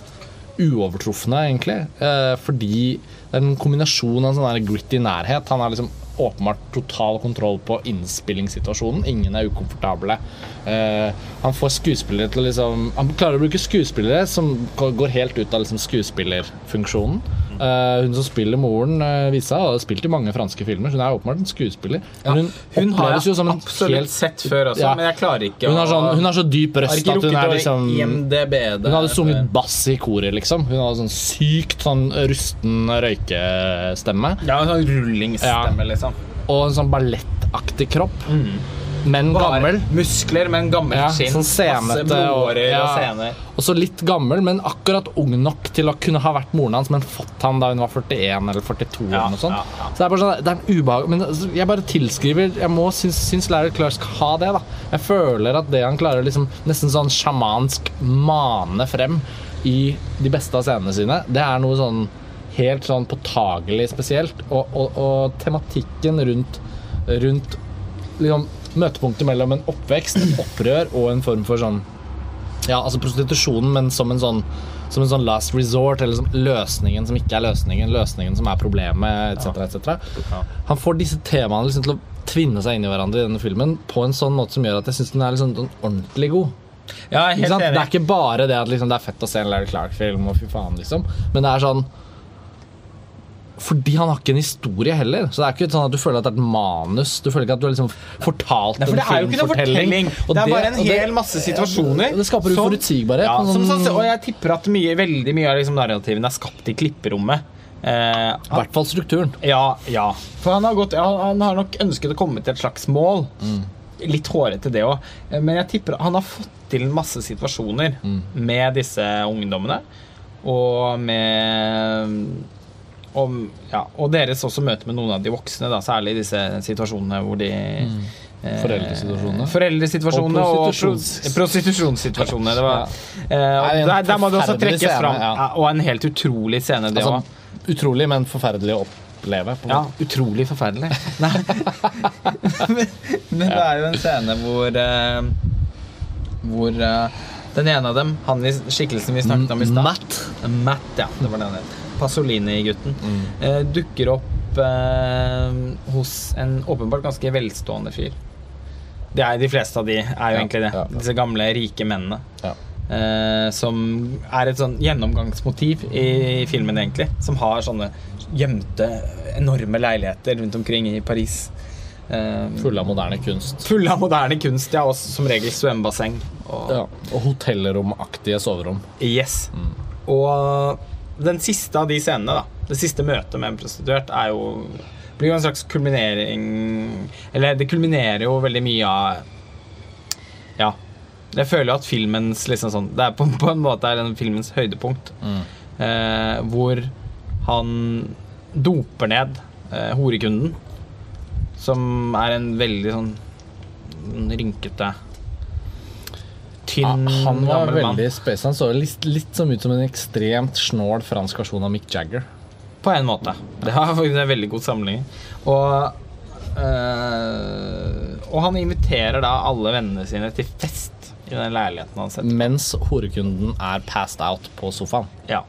uovertrufne, egentlig. Eh, fordi det er en kombinasjon av en sånn gritty nærhet. Han har liksom åpenbart total kontroll på innspillingssituasjonen. Ingen er ukomfortable. Eh, han får skuespillere til å liksom Han klarer å bruke skuespillere som går helt ut av liksom skuespillerfunksjonen. Eh, hun som spiller moren, uh, Visa, har spilt i mange franske filmer. så Hun er åpenbart en skuespiller. Ja, hun, hun har jeg absolutt helt sett før også, Ja. men jeg klarer ikke hun har, sånn, hun har så dyp røst at hun er liksom hun hadde sunget bass i koret, liksom. Hun hadde sånn sykt sånn rusten røykestemme. Ja, en sånn rullingsstemme, liksom. Og en sånn ballettaktig kropp. Men gammel. Muskler men gammelt gammel Ja, skinn. sånn senete og, ja, og sener. og så litt gammel, men akkurat ung nok til å kunne ha vært moren hans, men fått han da hun var 41 eller 42. Ja, eller sånt. ja. Så det er bare sånn, det er en ubehag Men altså, jeg bare tilskriver Jeg må synes, syns Larry Clark skal ha det, da. Jeg føler at det han klarer liksom nesten sånn sjamansk mane frem i de beste av scenene sine, det er noe sånn helt sånn påtagelig spesielt. Og, og, og tematikken rundt, rundt liksom, møtepunktet mellom en oppvekst, et opprør og en form for sånn Ja, altså prostitusjonen, men som en sånn som en sånn last resort, eller som løsningen som ikke er løsningen, løsningen som er problemet, etc. etc. Han får disse temaene liksom til å tvinne seg inn i hverandre i denne filmen på en sånn måte som gjør at jeg syns den er liksom sånn ordentlig god. Ja, helt enig Det er ikke bare det at liksom, det er fett å se en Larry Clark-film, og fy faen, liksom. Men det er sånn fordi han har ikke en historie heller. Så det er ikke sånn at du føler at det er et manus. Du føler ikke at du har liksom fortalt Nei, for det er jo ikke noen filmfortelling. fortelling. Det, Det er bare en det- hel masse situasjoner. Det skaper uforutsigbarhet. Ja, som sånn- og jeg tipper at mye, veldig mye av liksom narrativene er skapt i klipperommet. Eh, I hvert fall strukturen. ja, ja. For han har, gått, ja, han har nok ønsket å komme til et slags mål. Litt hårete, det òg. Men jeg tipper han har fått til masse situasjoner med disse ungdommene. Og med og, ja, og deres også møte med noen av de voksne, da, særlig i disse situasjonene hvor de mm. Foreldresituasjonene. Foreldresituasjonene og, Og prostitusjonssituasjonene. Det var, eh, Nei, en der, der må det også trekkes scene, fram. ja. Ja, og en helt utrolig scene, det Altså, utrolig, men forferdelig å oppleve. På Ja, utrolig forferdelig. (laughs) (laughs) men, men det er jo en scene hvor uh, Hvor uh, den ene av dem, han i skikkelsen vi snakket om i stad Matt. Matt, ja. Det var den ene. Pasolini-gutten. Mm. eh, dukker opp eh, hos en åpenbart ganske velstående fyr. Det er De fleste av de er jo Ja, egentlig det. ja, ja. Disse gamle, rike mennene. Ja. Eh, som er et sånn gjennomgangsmotiv i filmen, egentlig. Som har sånne gjemte, enorme leiligheter rundt omkring i Paris. Eh, Fulle av moderne kunst. fulle av moderne kunst, ja, og som regel svømmebasseng. Og, Ja. Og hotellromaktige soverom. Yes. Og den siste av de scenene, da, det siste møtet med en prostituert, er jo blir jo en slags kulminering Eller det kulminerer jo veldig mye av Ja. Jeg føler jo at filmens liksom sånn Det er på, på en måte er en filmens høydepunkt. Eh, hvor han doper ned eh, horekunden, som er en veldig sånn rynkete Tynn, Ja, han var veldig space. Han så litt, litt som ut som en ekstremt snål fransk versjon av Mick Jagger. På en måte. Det har faktisk en veldig god sammenligning. Og eh, Og han inviterer da alle vennene sine til fest i den leiligheten han setter. Mens horekunden er passed out på sofaen. Ja.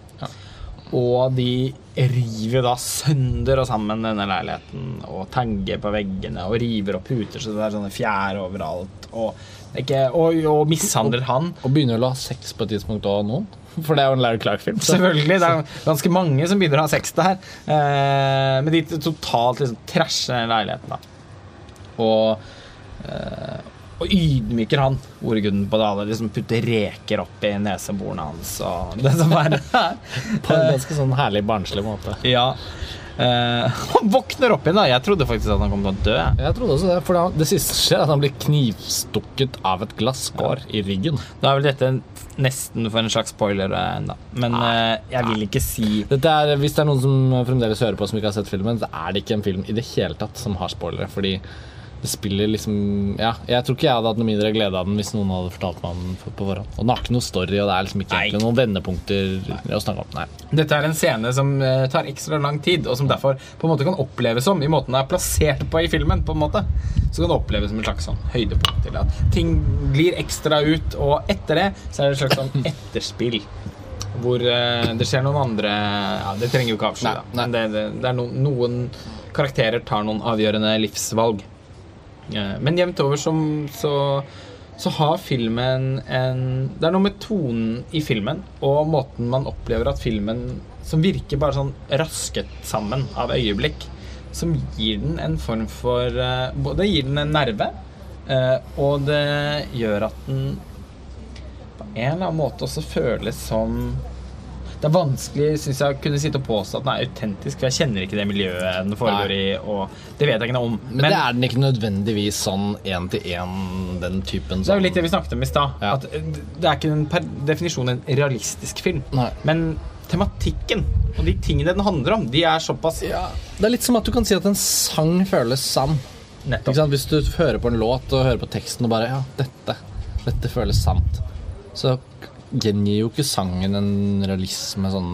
Og de river da sønder og sammen denne leiligheten og tagger på veggene og river opp puter så det er sånne fjær overalt. Og, er ikke, og, og mishandler han. Og begynner å ha sex på et tidspunkt òg, noen. (laughs) For det er jo en Larry Clark-film. (laughs) Selvfølgelig. Det er ganske mange som begynner å ha sex der. Eh, men de totalt liksom trasher den leiligheten. da Og, eh, og ydmyker han, ordguden på det alle. Liksom putter reker opp i neseborene hans og (laughs) det som er På en ganske sånn herlig barnslig måte. Ja. Eh, (laughs) han våkner opp igjen, da. Jeg trodde faktisk at han kom til å dø. Jeg trodde også det, for det siste skjer, er at han blir knivstukket av et glasskår i ryggen. Da er vel dette nesten for en slags spoiler ennå. Men eh, jeg vil ikke si er, hvis det er noen som fremdeles hører på som ikke har sett filmen, så er det ikke en film i det hele tatt som har spoilere. Fordi det spiller liksom Ja, jeg tror ikke jeg hadde hatt noe mindre glede av den hvis noen hadde fortalt meg den på forhånd. Og den har ikke noe story, og det er liksom ikke Nei. egentlig noen vendepunkter å snakke om. Nei. Dette er en scene som eh, tar ekstra lang tid, og som derfor på en måte kan oppleves som, i måten den er plassert på i filmen, på en måte, så kan det oppleves som en slags sånn høydepunkt til at ting glir ekstra ut, og etter det så er det et slags sånn (laughs) etterspill. Hvor eh, det skjer noen andre ja, Det trenger jo ikke Nei, nei. men det, det, det er noen, noen karakterer tar noen avgjørende livsvalg. Eh, Men jevnt over som, så, så har filmen en Det er noe med tonen i filmen og måten man opplever at filmen Som virker bare sånn rasket sammen av øyeblikk. Som gir den en form for Det Både gir den en nerve, eh, og det gjør at den på en eller annen måte også føles som det er vanskelig synes jeg, å kunne sitte og påstå at den er autentisk, for jeg kjenner ikke det miljøet den foregår i. og Det vet jeg ikke noe om. Men, det er den ikke nødvendigvis sånn én til én, den typen Det er jo sånn- litt det vi snakket om i stad. Ja. Eh, Det er ikke en per definisjon en realistisk film. Nei. Men tematikken og de tingene den handler om, de er såpass Ja, det er litt som at du kan si at en sang føles sann. Hvis du hører på en låt og hører på teksten og bare Ja, dette, dette føles sant. Så gjengir jo ikke sangen en realisme sånn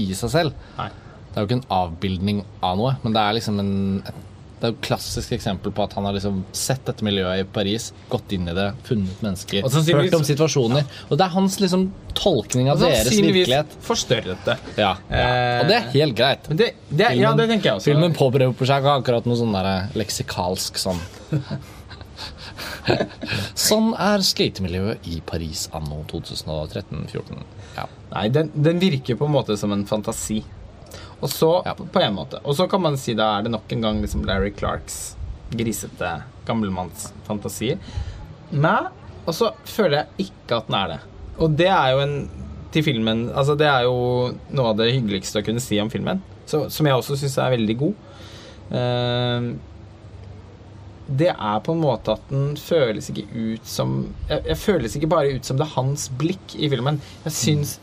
i seg selv. Nei. Det er jo ikke en avbildning av noe, men det er liksom en et, Det er jo et klassisk eksempel på at han har liksom sett dette miljøet i Paris, gått inn i det, funnet mennesker, Og hørt om situasjoner. Og det er hans liksom tolkning av deres virkelighet. forstørret det. Ja. Eh, Og det er helt greit. Men det, det, ja, det tenker jeg også. Filmen påberoper seg ikke akkurat noe sånn der leksikalsk sånn (laughs) (laughs) Sånn er skatemiljøet i Paris anno 2013-14. Ja. Nei, den, den virker på en måte som en fantasi. Og så, Ja. på en måte. Og så kan man si da er det nok en gang liksom Larry Clarks grisete gammelmannsfantasi. Nei, og så føler jeg ikke at den er det. Og det er jo en til filmen Altså det er jo noe av det hyggeligste å kunne si om filmen. Så, som jeg også syns er veldig god. Ehm, det er på en måte at den føles ikke ut som jeg, jeg føles ikke bare ut som det er hans blikk i filmen. Jeg syns,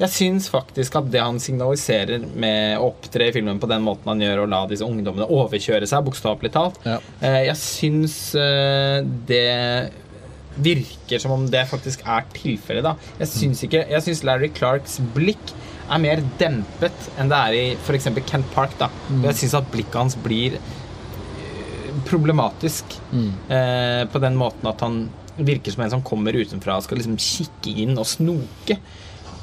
jeg syns faktisk at det han signaliserer med å opptre i filmen på den måten han gjør, og la disse ungdommene overkjøre seg, bokstavelig talt Ja. eh, Jeg syns eh, det virker som om det faktisk er tilfellet. Jeg syns ikke Jeg syns Larry Clarks blikk er mer dempet enn det er i f.eks. Kent Park, da. Jeg syns at blikket hans blir problematisk eh, på den måten at han virker som en som kommer utenfra og skal liksom kikke inn og snoke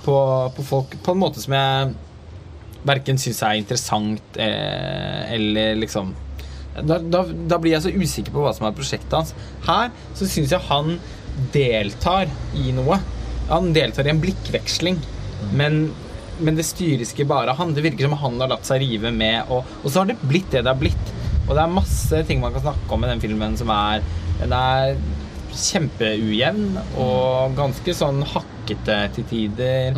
på, på folk på en måte som jeg verken syns er interessant eh, eller liksom da, da, da blir jeg så usikker på hva som er prosjektet hans. Her så syns jeg han deltar i noe. Han deltar i en blikkveksling, men, men det styres ikke bare av han. Det virker som han har latt seg rive med, og, og så har det blitt det det har blitt. Og det er masse ting man kan snakke om i den filmen som er Den er kjempeujevn og ganske sånn hakkete til tider.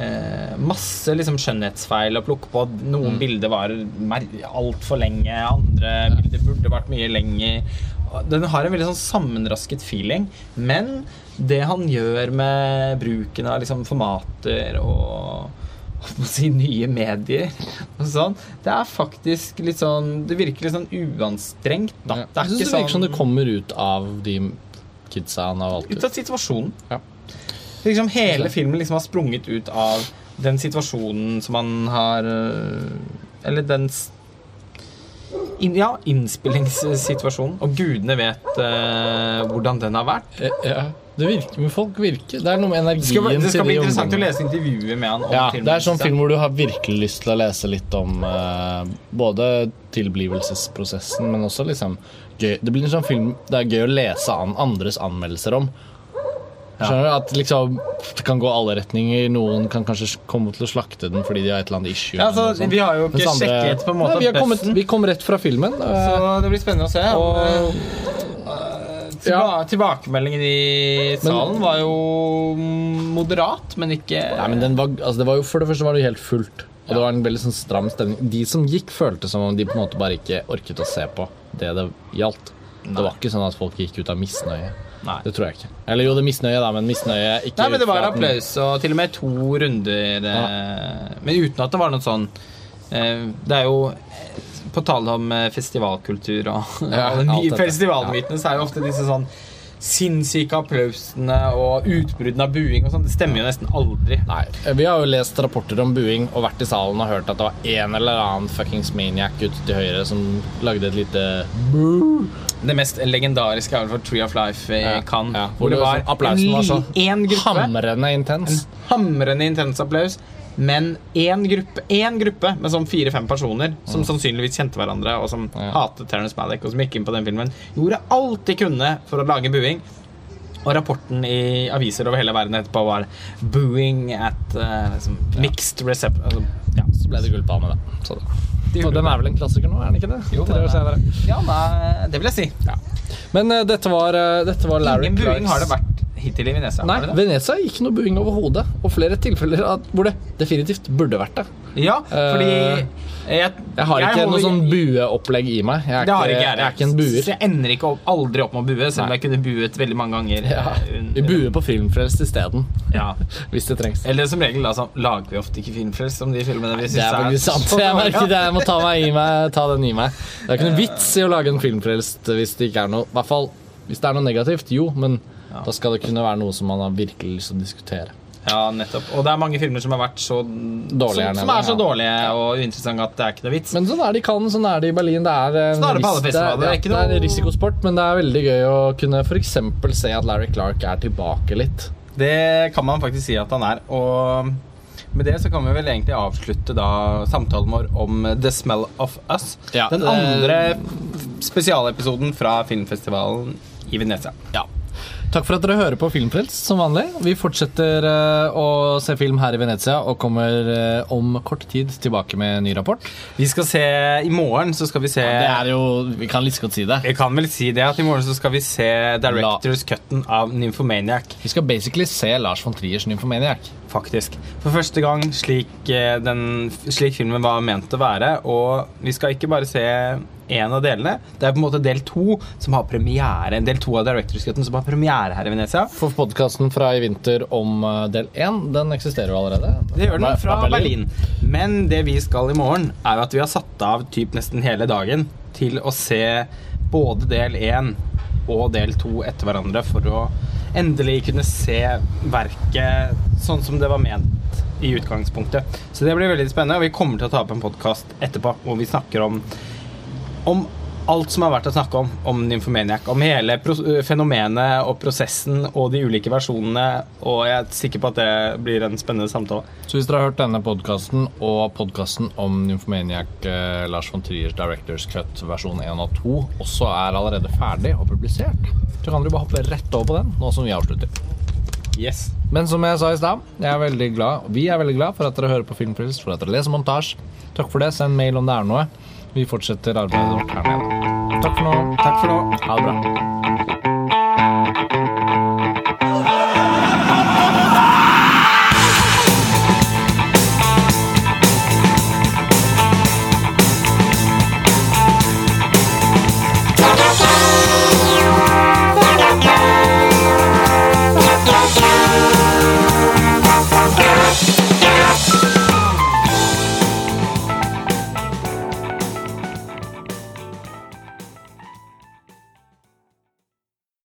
Eh, masse liksom skjønnhetsfeil å plukke på. Noen bilder var altfor lenge, andre bilder burde vært mye lenger. Den har en veldig sånn sammenrasket feeling, men det han gjør med bruken av liksom formater og man si, nye medier og sånn, det er faktisk litt sånn Det virker litt sånn uanstrengt, da. Det er Jeg synes ikke det virker som det sånn kommer ut av de kidsa han har valgt ut ut. av situasjonen. Ja. Liksom hele filmen liksom har sprunget ut av den situasjonen som han har øh, Eller den in, Ja, innspillingssituasjonen. Og gudene vet uh, hvordan den har vært. Eh, Ja, det virker, men folk virker Det er noe med Det skal, det skal til bli de interessant å lese intervjuet med han om Ja, filmen. det er sånn film hvor du har virkelig lyst til å lese litt om eh, både tilblivelsesprosessen, men også liksom gøy. Det blir en sånn film det er gøy å lese an, andres anmeldelser om. Skjønner du? At liksom Det kan gå alle retninger. Noen kan kanskje komme til å slakte den fordi de har et eller annet issue. Ja, altså, vi har jo ikke andre- sjekket på en måte Nei, vi, kommet, vi kom rett fra filmen. eh, Så det blir spennende å se. og Tilba Tilbakemeldingen i salen var jo moderat, men ikke Nei, men den var, altså det var jo, For det første var det helt fullt. Og det var en veldig sånn stram stemning. De som gikk, følte som om de på en måte bare ikke orket å se på det det gjaldt. Det var ikke sånn at folk gikk ut av misnøye. Nei. Det tror jeg ikke. Eller jo, det er misnøye, da, men misnøye ikke Nei, men det var applaus, og til og med to runder Ja. Men uten at det var noe sånn eh, Det er jo eh, På tale om eh, festivalkultur og, (laughs) Ja, (laughs) nye festivalmytene, så er jo ofte disse sånn sinnssyke applausene og utbruddene av buing og sånn. Det stemmer jo nesten aldri. Nei, Vi har jo lest rapporter om buing og vært i salen og hørt at det var en eller annen fuckings maniac ute til høyre som lagde et lite Det mest legendariske er vel for Tree of Life i Ja, Cannes, ja, hvor det var en, var så en gruppe hamrende intens. En hamrende intens applaus, men én gruppe, én gruppe med sånn fire-fem personer som sannsynligvis kjente hverandre, og som Ja. hatet Terence Malick, og som gikk inn på den filmen, gjorde alt de kunne for å lage buing. Og rapporten i aviser over hele verden etterpå var 'booing at uh, liksom, mixed recept'. Altså, ja. Så ble det gullpalme, da. Så det. Og den er vel en klassiker nå, er den ikke det? Jo, Tre år er- senere. ja, nei, det vil jeg si. Men uh, dette var, uh, dette var Larry Ingen buing har det vært hittil i Venezia. Nei, det det? Venezia ikke noe buing overhodet. Og flere tilfeller hvor det definitivt burde vært det. Ja, fordi uh, jeg, Jeg har ikke holder- noe sånn bueopplegg i meg. Jeg er, Det har ikke, jeg, jeg er ikke en buer. Så jeg ender ikke opp, aldri opp med å bue, selv om jeg kunne buet veldig mange ganger. Ja, eh, vi buer på Filmfrelst isteden, Ja. (laughs) hvis det trengs. Eller som regel da, så lager vi ofte ikke filmfrelst om de filmene vi Det er faktisk sant. Jeg merker det. Jeg må ta, meg i meg, ta den i meg. Det er ikke noe vits i å lage en filmfrelst hvis det ikke er noe I hvert fall hvis det er noe negativt, jo, men Ja. da skal det kunne være noe som man har virkelig lyst til å diskutere. Ja, nettopp. Og det er mange filmer som har vært så Dårlige som, som er så dårlige og uinteressante at det er ikke noe vits. Men sånn er det i Cannes, sånn er det i Berlin. Det er, en Sånn er det Det det er, er ikke det er risikosport, men det er veldig gøy å kunne f.eks. se at Larry Clark er tilbake litt. Det kan man faktisk si at han er. Og med det så kan vi vel egentlig avslutte da samtalen vår om The Smell of Us. Ja, Den det- andre spesialepisoden fra filmfestivalen i Venezia. Ja. Takk for at dere hører på Filmfrelst som vanlig. Vi fortsetter eh, å se film her i Venezia og kommer eh, om kort tid tilbake med en ny rapport. Vi skal se I morgen så skal vi se Det er jo Vi kan litt godt si det. Vi kan vel si det at i morgen så skal vi se Directors Cutten av Nymphomaniac. Vi skal basically se Lars von Triers Nymphomaniac. Faktisk. For første gang slik, eh, den, slik filmen var ment å være. Og vi skal ikke bare se én av delene. Det er på en måte del to som har premiere. Del to av Directors Cutten som har premiere her i Venezia. For podkasten fra i vinter om eh, del én, den eksisterer jo allerede. Det gjør den fra Berlin. Men det vi skal i morgen, er at vi har satt av typ nesten hele dagen til å se både del én og del to etter hverandre for å endelig kunne se verket sånn som det var ment i utgangspunktet. Så det blir veldig spennende, og vi kommer til å ta opp en podkast etterpå hvor vi snakker om om alt som har vært å snakke om om Nymphomaniac. Om hele fenomenet og prosessen og de ulike versjonene. Og jeg er sikker på at det blir en spennende samtale. Så hvis dere har hørt denne podkasten og podkasten om Nymphomaniac, eh, Lars von Triers Directors Cut versjon 1 og 2 også er allerede ferdig og publisert, så kan dere bare hoppe rett over på den nå som vi avslutter. Yes. Men som jeg sa i stad, jeg er veldig glad, vi er veldig glad for at dere hører på Filmfrelst, for at dere leser montasje. Takk for det. Send mail om det er noe. Vi fortsetter arbeidet vårt her nede. Takk for nå. Takk for nå. Ha det bra.